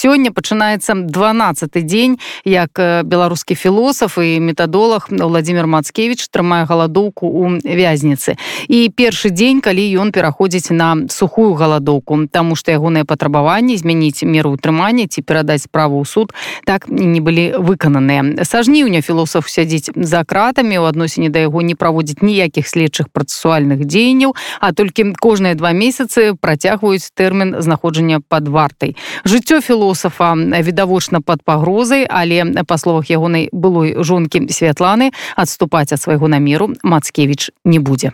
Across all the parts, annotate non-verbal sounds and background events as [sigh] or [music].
Сёння пачынаецца 12 дзень, як беларускі філосаф і метадолог Владимир Мацкевич трымае галадоўку ў вязніцы. І першы дзень, калі ён пераходзіць на сухую галадоўку, таму што ягоныя патрабаванні змяніць меру ўтрымання ці перадаць справу ў суд так не былі выкананыя. Са жніўня філосаф сядзіць за кратамі, у адносіне да яго не праводзіць ніякіх следчых працэсуальных дзеянняў, а толькі кожныя два месяцы працягваюць тэрмін знаходжання пад вартай. Жыццё філосафа філосафа відавочна под пагрозай але па словах ягонай былой жонкі святланы адступаць ад свайго намеру мацкевич не будзе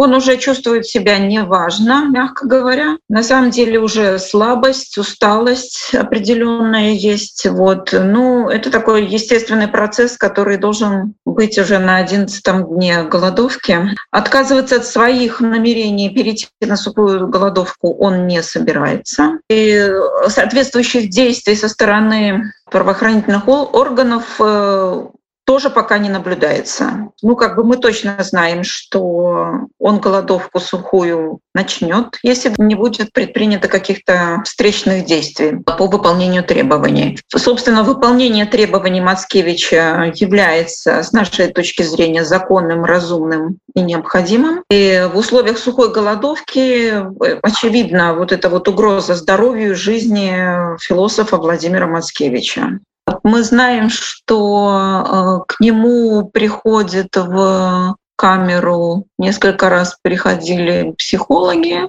он уже чувствует себя неважно, мягко говоря. На самом деле уже слабость, усталость определенная есть. Вот. Ну, это такой естественный процесс, который должен быть уже на 11 дне голодовки. Отказываться от своих намерений перейти на сухую голодовку он не собирается. И соответствующих действий со стороны правоохранительных органов э, тоже пока не наблюдается. Ну, как бы мы точно знаем, что он голодовку сухую начнет, если не будет предпринято каких-то встречных действий по выполнению требований. Собственно, выполнение требований Мацкевича является, с нашей точки зрения, законным, разумным и необходимым. И в условиях сухой голодовки, очевидно, вот эта вот угроза здоровью, жизни философа Владимира Мацкевича. Мы знаем, что э, к нему приходят в камеру несколько раз приходили психологи,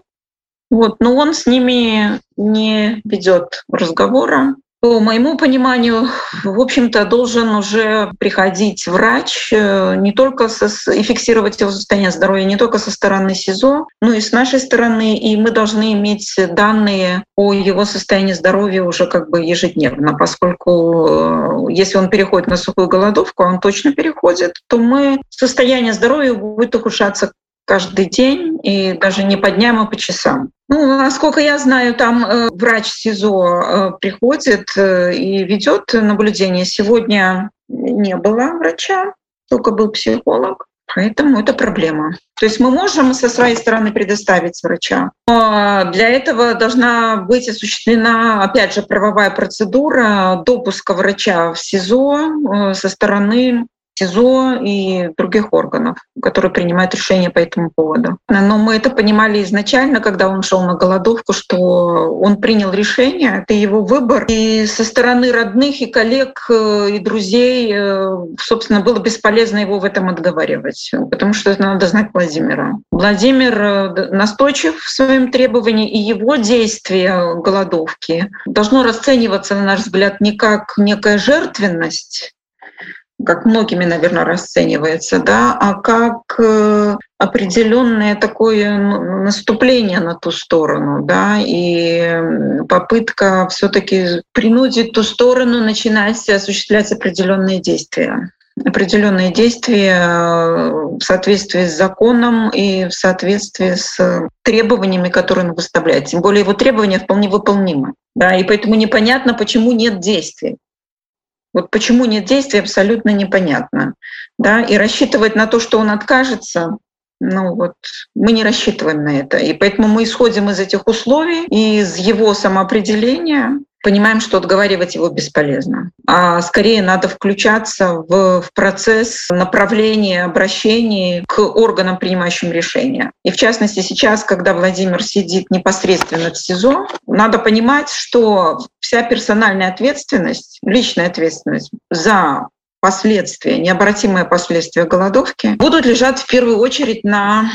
вот, но он с ними не ведет разговора, по моему пониманию, в общем-то, должен уже приходить врач э, не только со, и фиксировать его состояние здоровья не только со стороны СИЗО, но и с нашей стороны. И мы должны иметь данные о его состоянии здоровья уже как бы ежедневно, поскольку э, если он переходит на сухую голодовку, а он точно переходит, то мы состояние здоровья будет ухудшаться каждый день и даже не по дням, а по часам. Ну, насколько я знаю, там э, врач СИЗО э, приходит э, и ведет наблюдение. Сегодня не было врача, только был психолог. Поэтому это проблема. То есть мы можем со своей стороны предоставить врача, но для этого должна быть осуществлена, опять же, правовая процедура допуска врача в СИЗО со стороны СИЗО и других органов, которые принимают решения по этому поводу. Но мы это понимали изначально, когда он шел на голодовку, что он принял решение, это его выбор. И со стороны родных и коллег э, и друзей, э, собственно, было бесполезно его в этом отговаривать, потому что это надо знать Владимира. Владимир э, настойчив в своем требовании, и его действие голодовки должно расцениваться, на наш взгляд, не как некая жертвенность, как многими, наверное, расценивается, да, а как э, определенное такое наступление на ту сторону, да, и попытка все-таки принудить ту сторону начинать осуществлять определенные действия определенные действия э, в соответствии с законом и в соответствии с требованиями, которые он выставляет. Тем более его требования вполне выполнимы. Да, и поэтому непонятно, почему нет действий. Вот почему нет действий, абсолютно непонятно. Да? И рассчитывать на то, что он откажется, ну вот мы не рассчитываем на это. И поэтому мы исходим из этих условий, из его самоопределения, понимаем, что отговаривать его бесполезно. А скорее надо включаться в, в процесс направления обращений к органам, принимающим решения. И в частности сейчас, когда Владимир сидит непосредственно в СИЗО, надо понимать, что вся персональная ответственность, личная ответственность за последствия, необратимые последствия голодовки будут лежать в первую очередь на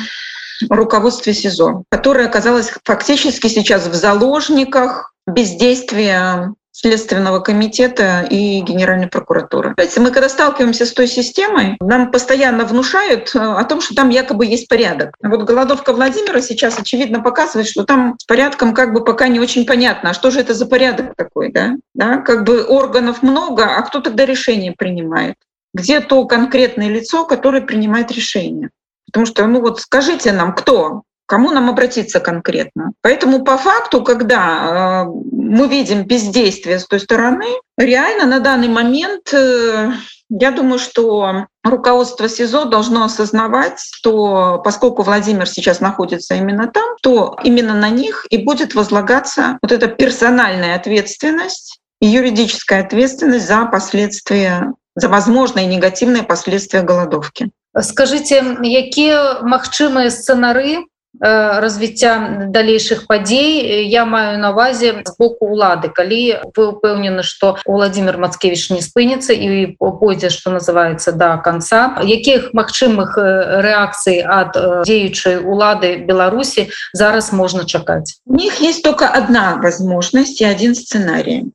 руководстве СИЗО, которое оказалось фактически сейчас в заложниках бездействия Следственного комитета и Генеральной прокуратуры. Знаете, мы когда сталкиваемся с той системой, нам постоянно внушают э, о том, что там якобы есть порядок. Вот голодовка Владимира сейчас очевидно показывает, что там с порядком как бы пока не очень понятно, а что же это за порядок такой, да? да? Как бы органов много, а кто тогда решение принимает? Где то конкретное лицо, которое принимает решение? Потому что, ну вот скажите нам, кто? Кому нам обратиться конкретно. Поэтому по факту, когда э, мы видим бездействие с той стороны, реально на данный момент э, Я думаю, что руководство СИЗО должно осознавать, что поскольку Владимир сейчас находится именно там, то именно на них и будет возлагаться вот эта персональная ответственность и юридическая ответственность за последствия, за возможные негативные последствия голодовки. Скажите, какие магчымыя сцэнары Э, развіцця далейшых падзей я маю на увазе з боку улады калі вы упэўнены что владимир мацкевич не спыніцца і пойдзе что называется до да конца якіх магчымых рэакцый ад дзеючай улады беларусі зараз можна чакаць у них есть только одна возможность и один сценарий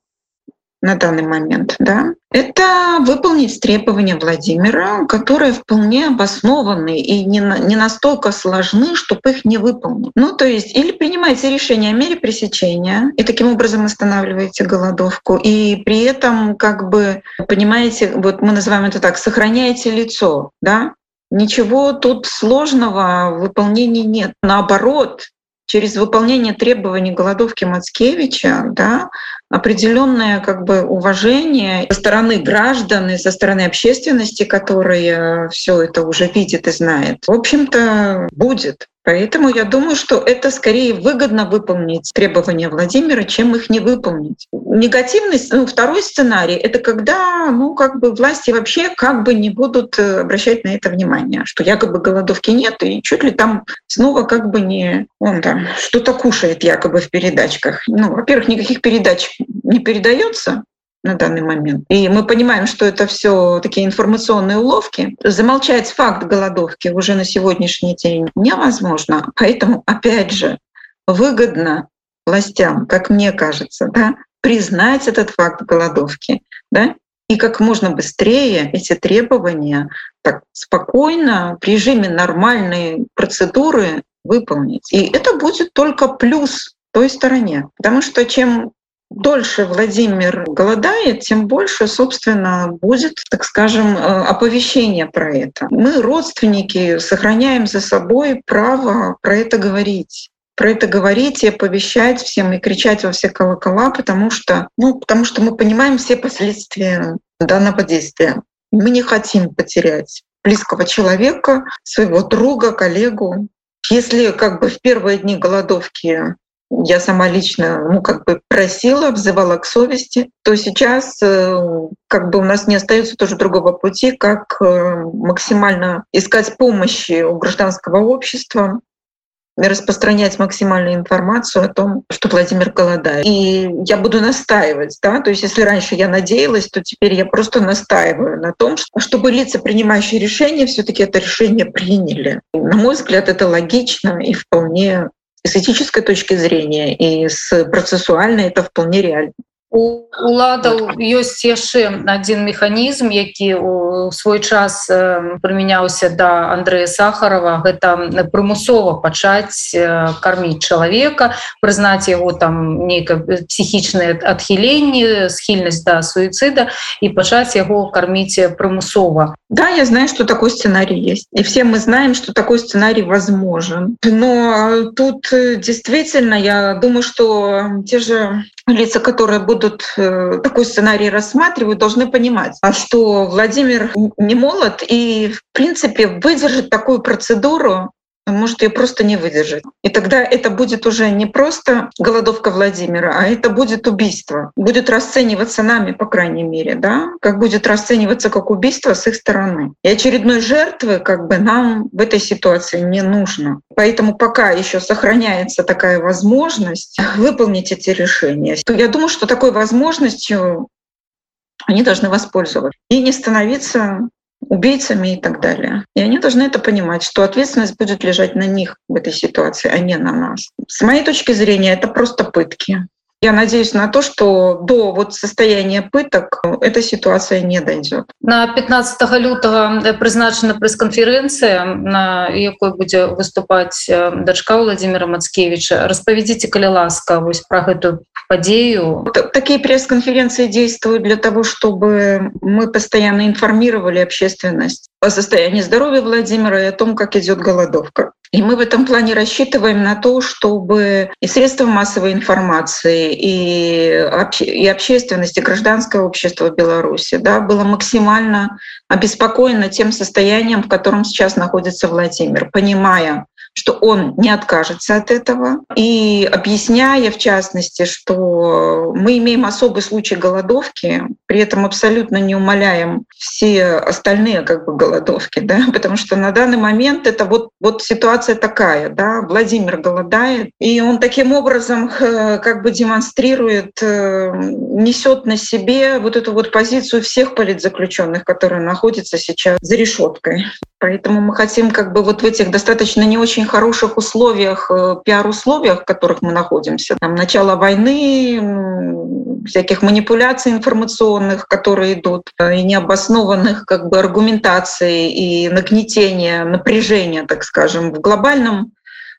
на данный момент, да, это выполнить требования Владимира, которые вполне обоснованы и не, на, не настолько сложны, чтобы их не выполнить. Ну, то есть или принимаете решение о мере пресечения и таким образом останавливаете голодовку, и при этом, как бы, понимаете, вот мы называем это так, сохраняете лицо, да, Ничего тут сложного в выполнении нет. Наоборот, через выполнение требований голодовки Мацкевича да, определенное как бы уважение со стороны граждан и со стороны общественности, которые все это уже видит и знает, в общем-то, будет. Поэтому я думаю, что это скорее выгодно выполнить требования Владимира, чем их не выполнить. Негативность, ну, второй сценарий — это когда ну, как бы власти вообще как бы не будут э, обращать на это внимание, что якобы голодовки нет, и чуть ли там снова как бы не он там что-то кушает якобы в передачках. Ну, во-первых, никаких передач не передается, на данный момент. И мы понимаем, что это все такие информационные уловки. Замолчать факт голодовки уже на сегодняшний день невозможно. Поэтому, опять же, выгодно властям, как мне кажется, да, признать этот факт голодовки, да, и как можно быстрее эти требования так спокойно, в режиме нормальной процедуры выполнить. И это будет только плюс той стороне. Потому что чем дольше Владимир голодает, тем больше, собственно, будет, так скажем, э, оповещение про это. Мы, родственники, сохраняем за собой право про это говорить про это говорить и оповещать всем и кричать во все колокола, потому что, ну, потому что мы понимаем все последствия данного действия. Мы не хотим потерять близкого человека, своего друга, коллегу. Если как бы в первые дни голодовки я сама лично ну, как бы просила, взывала к совести, то сейчас э, как бы у нас не остается тоже другого пути, как э, максимально искать помощи у гражданского общества, распространять максимальную информацию о том, что Владимир голодает. И я буду настаивать, да, то есть если раньше я надеялась, то теперь я просто настаиваю на том, чтобы лица, принимающие решения, все таки это решение приняли. На мой взгляд, это логично и вполне с этической точки зрения и с процессуальной это вполне реально. у уладаў ёсць яшчэ один механізм які у свой час прымяняўся да Андрэя сахарова гэта прымусова пачаць карміць чалавека прызнаць яго там нейкае псіхічнае адхіленне схільнасць да суіцыда і пачаць яго карміць прымусова Да я знаю что такой сценарий есть. И все мы знаем что такой сценарий возможен. Но тут действительно я думаю что те же лица, которые будут э, такой сценарий рассматривать, должны понимать, а что Владимир не молод и, в принципе, выдержит такую процедуру может ее просто не выдержать. И тогда это будет уже не просто голодовка Владимира, а это будет убийство. Будет расцениваться нами, по крайней мере, да, как будет расцениваться как убийство с их стороны. И очередной жертвы как бы нам в этой ситуации не нужно. Поэтому пока еще сохраняется такая возможность выполнить эти решения, то я думаю, что такой возможностью они должны воспользоваться и не становиться убийцами и так далее. И они должны это понимать, что ответственность будет лежать на них в этой ситуации, а не на нас. С моей точки зрения, это просто пытки. Я надеюсь на то, что до вот состояния пыток эта ситуация не дойдет. На 15 лютого прызначана пресс-конференция, на якой будзе выступать дачка Владимира Мацкевича. Распавядзіце, калі ласка, вось про эту подею. Такие пресс-конференции действуют для того, чтобы мы постоянно информировали общественность о состоянии здоровья Владимира и о том, как идет голодовка. И мы в этом плане рассчитываем на то, чтобы и средства массовой информации, и, обще, и общественность, и гражданское общество Беларуси да, было максимально обеспокоено тем состоянием, в котором сейчас находится Владимир, понимая, что он не откажется от этого. И объясняя, в частности, что мы имеем особый случай голодовки, при этом абсолютно не умаляем все остальные как бы, голодовки, да, [laughs] потому что на данный момент это вот, вот ситуация такая, да, Владимир голодает, и он таким образом э, как бы демонстрирует, э, несет на себе вот эту вот позицию всех политзаключенных, которые находятся сейчас за решеткой. Поэтому мы хотим как бы вот в этих достаточно не очень хороших условиях, э, пиар-условиях, в которых мы находимся, там начало войны, всяких манипуляций информационных, которые идут, э, и необоснованных как бы аргументаций и нагнетения, напряжения, так скажем, в глобальном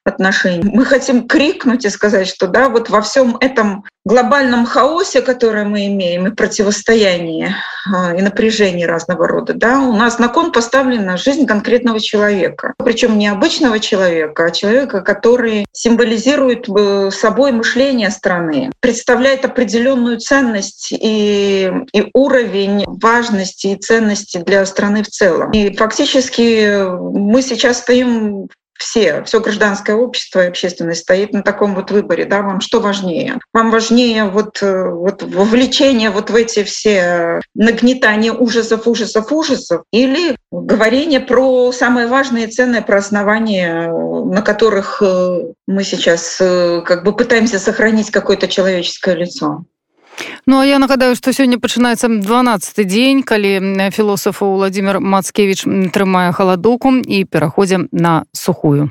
отношений. Мы хотим крикнуть и сказать, что да, вот во всем этом глобальном хаосе, который мы имеем, и противостоянии, а, и напряжении разного рода, да, у нас на кон поставлена жизнь конкретного человека. Причем не обычного человека, а человека, который символизирует э, собой мышление страны, представляет определенную ценность и, и уровень важности и ценности для страны в целом. И фактически мы сейчас стоим все, все гражданское общество и общественность стоит на таком вот выборе, да, вам что важнее? Вам важнее вот, э, вот вовлечение вот в эти все нагнетания ужасов, ужасов, ужасов или говорение про самое важное и ценное, про основания, на которых э, мы сейчас э, как бы пытаемся сохранить какое-то человеческое лицо. Ну а я нагадаю што сёння пачынаецца 12 дзень калі філосафу владимир мацкевич трымае халадоку і пераходзім на сухую